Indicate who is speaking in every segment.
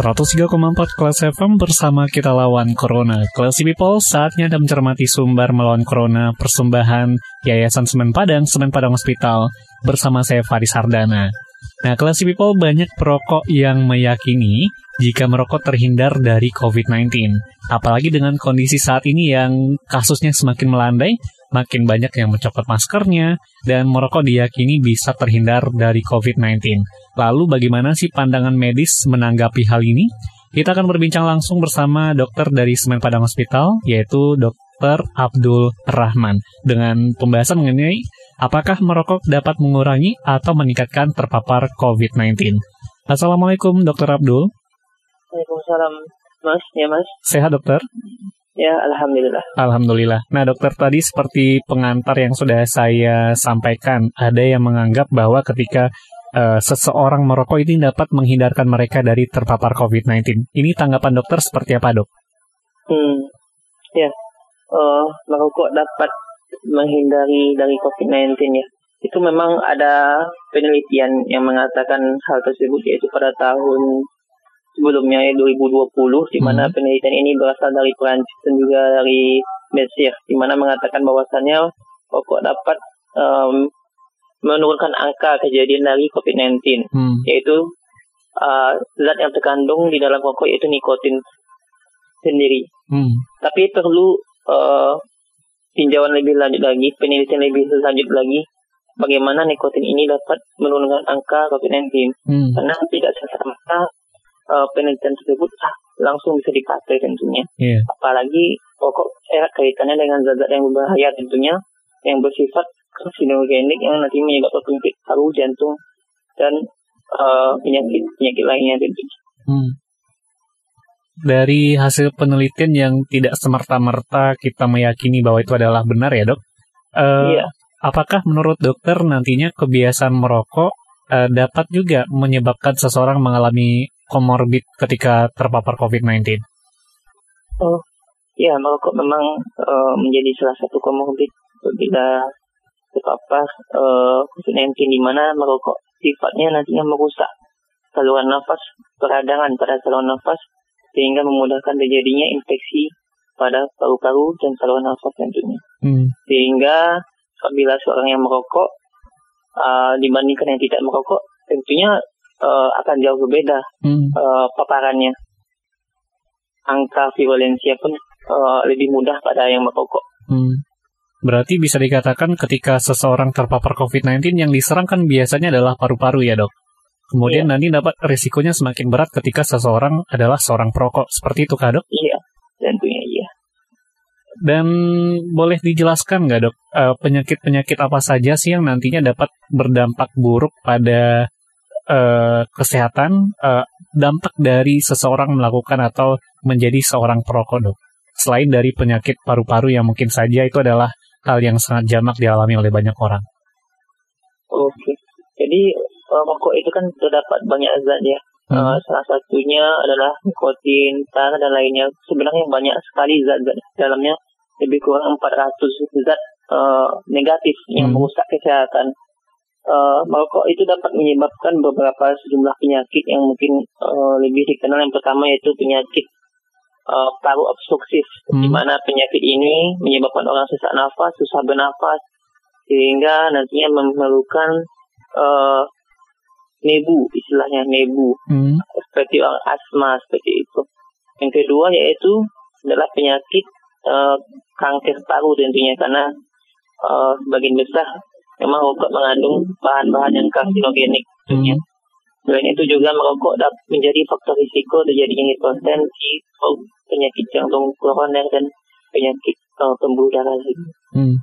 Speaker 1: 103,4 kelas FM bersama kita lawan Corona. Classy People, saatnya Anda mencermati sumber melawan Corona persembahan Yayasan Semen Padang, Semen Padang Hospital bersama saya Faris Hardana. Nah, Classy People banyak perokok yang meyakini jika merokok terhindar dari COVID-19. Apalagi dengan kondisi saat ini yang kasusnya semakin melandai, makin banyak yang mencopot maskernya, dan merokok diyakini bisa terhindar dari COVID-19. Lalu bagaimana sih pandangan medis menanggapi hal ini? Kita akan berbincang langsung bersama dokter dari Semen Padang Hospital, yaitu Dr. Abdul Rahman, dengan pembahasan mengenai apakah merokok dapat mengurangi atau meningkatkan terpapar COVID-19. Assalamualaikum, Dr. Abdul.
Speaker 2: Waalaikumsalam, Mas. Ya, Mas.
Speaker 1: Sehat, dokter?
Speaker 2: Ya, Alhamdulillah.
Speaker 1: Alhamdulillah. Nah, dokter tadi seperti pengantar yang sudah saya sampaikan, ada yang menganggap bahwa ketika uh, seseorang merokok ini dapat menghindarkan mereka dari terpapar COVID-19. Ini tanggapan dokter seperti apa, dok?
Speaker 2: Hmm, ya, uh, merokok dapat menghindari dari COVID-19 ya. Itu memang ada penelitian yang mengatakan hal tersebut yaitu pada tahun sebelumnya ya 2020 di mana hmm. penelitian ini berasal dari Perancis dan juga dari Mesir di mana mengatakan bahwasannya rokok dapat um, menurunkan angka kejadian dari COVID-19 hmm. yaitu uh, zat yang terkandung di dalam rokok yaitu nikotin sendiri. Hmm. Tapi perlu uh, tinjauan lebih lanjut lagi, penelitian lebih lanjut lagi bagaimana nikotin ini dapat menurunkan angka COVID-19. Hmm. Karena tidak serta-merta uh, penelitian tersebut ah, langsung bisa dipakai tentunya. Yeah. Apalagi pokok sehat kaitannya dengan zat-zat yang berbahaya tentunya yang bersifat karsinogenik yang nanti menyebabkan penyakit paru, jantung dan uh, penyakit penyakit lainnya tentunya. Hmm.
Speaker 1: Dari hasil penelitian yang tidak semerta-merta kita meyakini bahwa itu adalah benar ya dok. Uh, iya. Apakah menurut dokter nantinya kebiasaan merokok uh, dapat juga menyebabkan seseorang mengalami komorbid ketika terpapar COVID-19?
Speaker 2: Oh, ya merokok memang uh, menjadi salah satu komorbid bila terpapar uh, COVID-19 di mana merokok sifatnya nantinya merusak saluran nafas, peradangan pada saluran nafas sehingga memudahkan terjadinya infeksi pada paru-paru dan saluran nafas tentunya. Hmm. Sehingga apabila seorang yang merokok uh, dibandingkan yang tidak merokok, tentunya uh, akan jauh berbeda hmm. uh, paparannya. Angka virulensia pun uh, lebih mudah pada yang merokok. Hmm.
Speaker 1: Berarti bisa dikatakan ketika seseorang terpapar COVID-19 yang diserang kan biasanya adalah paru-paru ya dok? Kemudian iya. nanti dapat risikonya semakin berat ketika seseorang adalah seorang perokok. Seperti itu kah dok?
Speaker 2: Iya, tentunya iya.
Speaker 1: Dan boleh dijelaskan nggak dok, penyakit-penyakit apa saja sih yang nantinya dapat berdampak buruk pada uh, kesehatan uh, dampak dari seseorang melakukan atau menjadi seorang perokok dok? Selain dari penyakit paru-paru yang mungkin saja itu adalah hal yang sangat jamak dialami oleh banyak orang.
Speaker 2: Oke, jadi rokok itu kan terdapat banyak zat ya. Hmm. Uh, salah satunya adalah nikotin, tar dan lainnya. Sebenarnya banyak sekali zat-zat dalamnya lebih kurang 400 zat uh, negatif yang hmm. merusak kesehatan uh, merokok itu dapat menyebabkan beberapa sejumlah penyakit yang mungkin uh, lebih dikenal. Yang pertama yaitu penyakit uh, paru obstruktif, hmm. di mana penyakit ini menyebabkan orang sesak nafas, susah bernafas, sehingga nantinya memerlukan uh, nebu, istilahnya nebu, hmm. seperti orang asma seperti itu. Yang kedua yaitu adalah penyakit uh, kanker paru tentunya karena uh, sebagian besar memang rokok mengandung bahan-bahan yang karsinogenik. Hmm. Selain itu juga merokok dapat menjadi faktor risiko terjadinya hipertensi, penyakit jantung koroner dan penyakit uh, pembuluh darah.
Speaker 1: Hmm.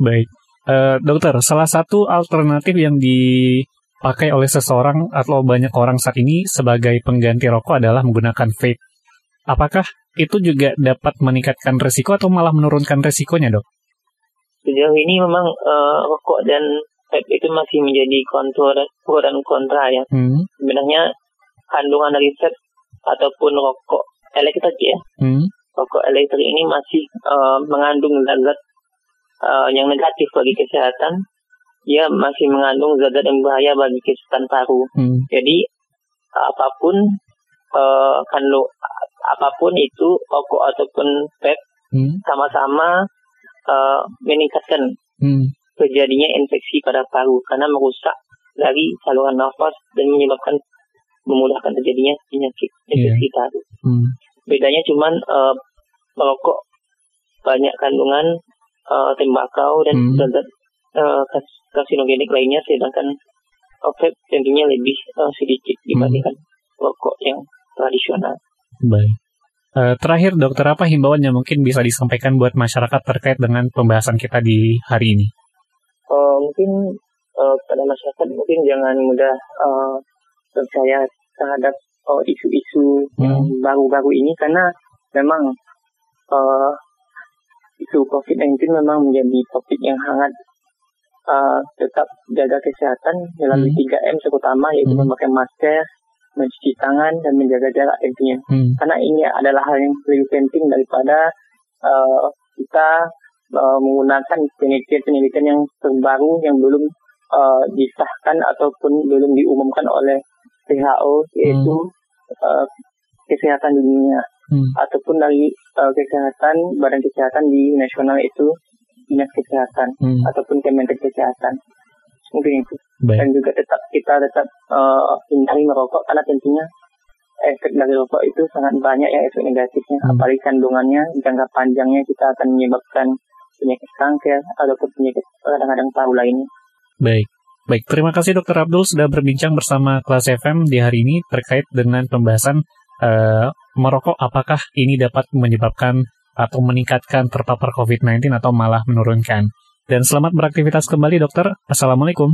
Speaker 1: Baik. Uh, dokter, salah satu alternatif yang dipakai oleh seseorang atau banyak orang saat ini sebagai pengganti rokok adalah menggunakan vape. Apakah itu juga dapat meningkatkan resiko atau malah menurunkan resikonya, dok?
Speaker 2: Sejauh ini memang uh, rokok dan vape itu masih menjadi kontra pro dan kontra ya. Hmm. Sebenarnya kandungan dari vape ataupun rokok elektrik ya, hmm. rokok elektrik ini masih uh, mengandung zat uh, yang negatif bagi kesehatan, dia masih mengandung zat-zat yang bahaya bagi kesehatan paru. Hmm. Jadi apa pun uh, kandung apa pun itu rokok ataupun vape hmm. Uh, meningkatkan hmm. terjadinya infeksi pada paru karena merusak dari saluran nafas dan menyebabkan memudahkan terjadinya penyakit infeksi yeah. paru. Hmm. Bedanya cuman uh, merokok banyak kandungan uh, tembakau dan hmm. zat uh, karsinogenik lainnya sedangkan vape tentunya lebih uh, sedikit dibandingkan hmm. rokok yang tradisional.
Speaker 1: Baik. Uh, terakhir dokter apa himbauan yang mungkin bisa disampaikan buat masyarakat terkait dengan pembahasan kita di hari ini?
Speaker 2: Uh, mungkin uh, pada masyarakat mungkin jangan mudah uh, percaya terhadap isu-isu uh, yang hmm. baru-baru ini karena memang uh, isu COVID-19 memang menjadi topik yang hangat uh, tetap jaga kesehatan melalui hmm. 3M terutama yaitu hmm. memakai masker, mencuci tangan dan menjaga jarak tentunya. Hmm. Karena ini adalah hal yang lebih penting daripada uh, kita uh, menggunakan penelitian-penelitian yang terbaru yang belum uh, disahkan ataupun belum diumumkan oleh WHO yaitu hmm. uh, kesehatan dunia hmm. ataupun dari uh, kesehatan badan kesehatan di nasional itu dinas kesehatan hmm. ataupun kementerian kesehatan mungkin itu Baik. dan juga tetap kita tetap uh, hindari merokok karena tentunya efek dari rokok itu sangat banyak ya efek negatifnya hmm. apalagi kandungannya jangka panjangnya kita akan menyebabkan penyakit kanker ataupun penyakit kadang-kadang paru lainnya.
Speaker 1: Baik. Baik, terima kasih Dokter Abdul sudah berbincang bersama kelas FM di hari ini terkait dengan pembahasan uh, merokok apakah ini dapat menyebabkan atau meningkatkan terpapar COVID-19 atau malah menurunkan. Dan selamat beraktivitas kembali dokter. Assalamualaikum.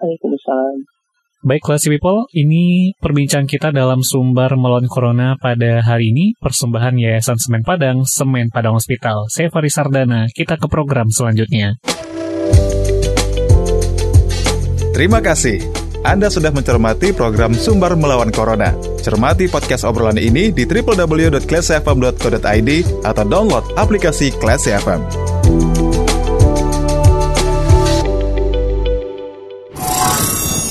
Speaker 2: Waalaikumsalam.
Speaker 1: Baik, Classy People, ini perbincangan kita dalam sumber melawan corona pada hari ini, persembahan Yayasan Semen Padang, Semen Padang Hospital. Saya Faris Sardana, kita ke program selanjutnya.
Speaker 3: Terima kasih. Anda sudah mencermati program Sumber Melawan Corona. Cermati podcast obrolan ini di www.classfm.co.id atau download aplikasi Classy FM.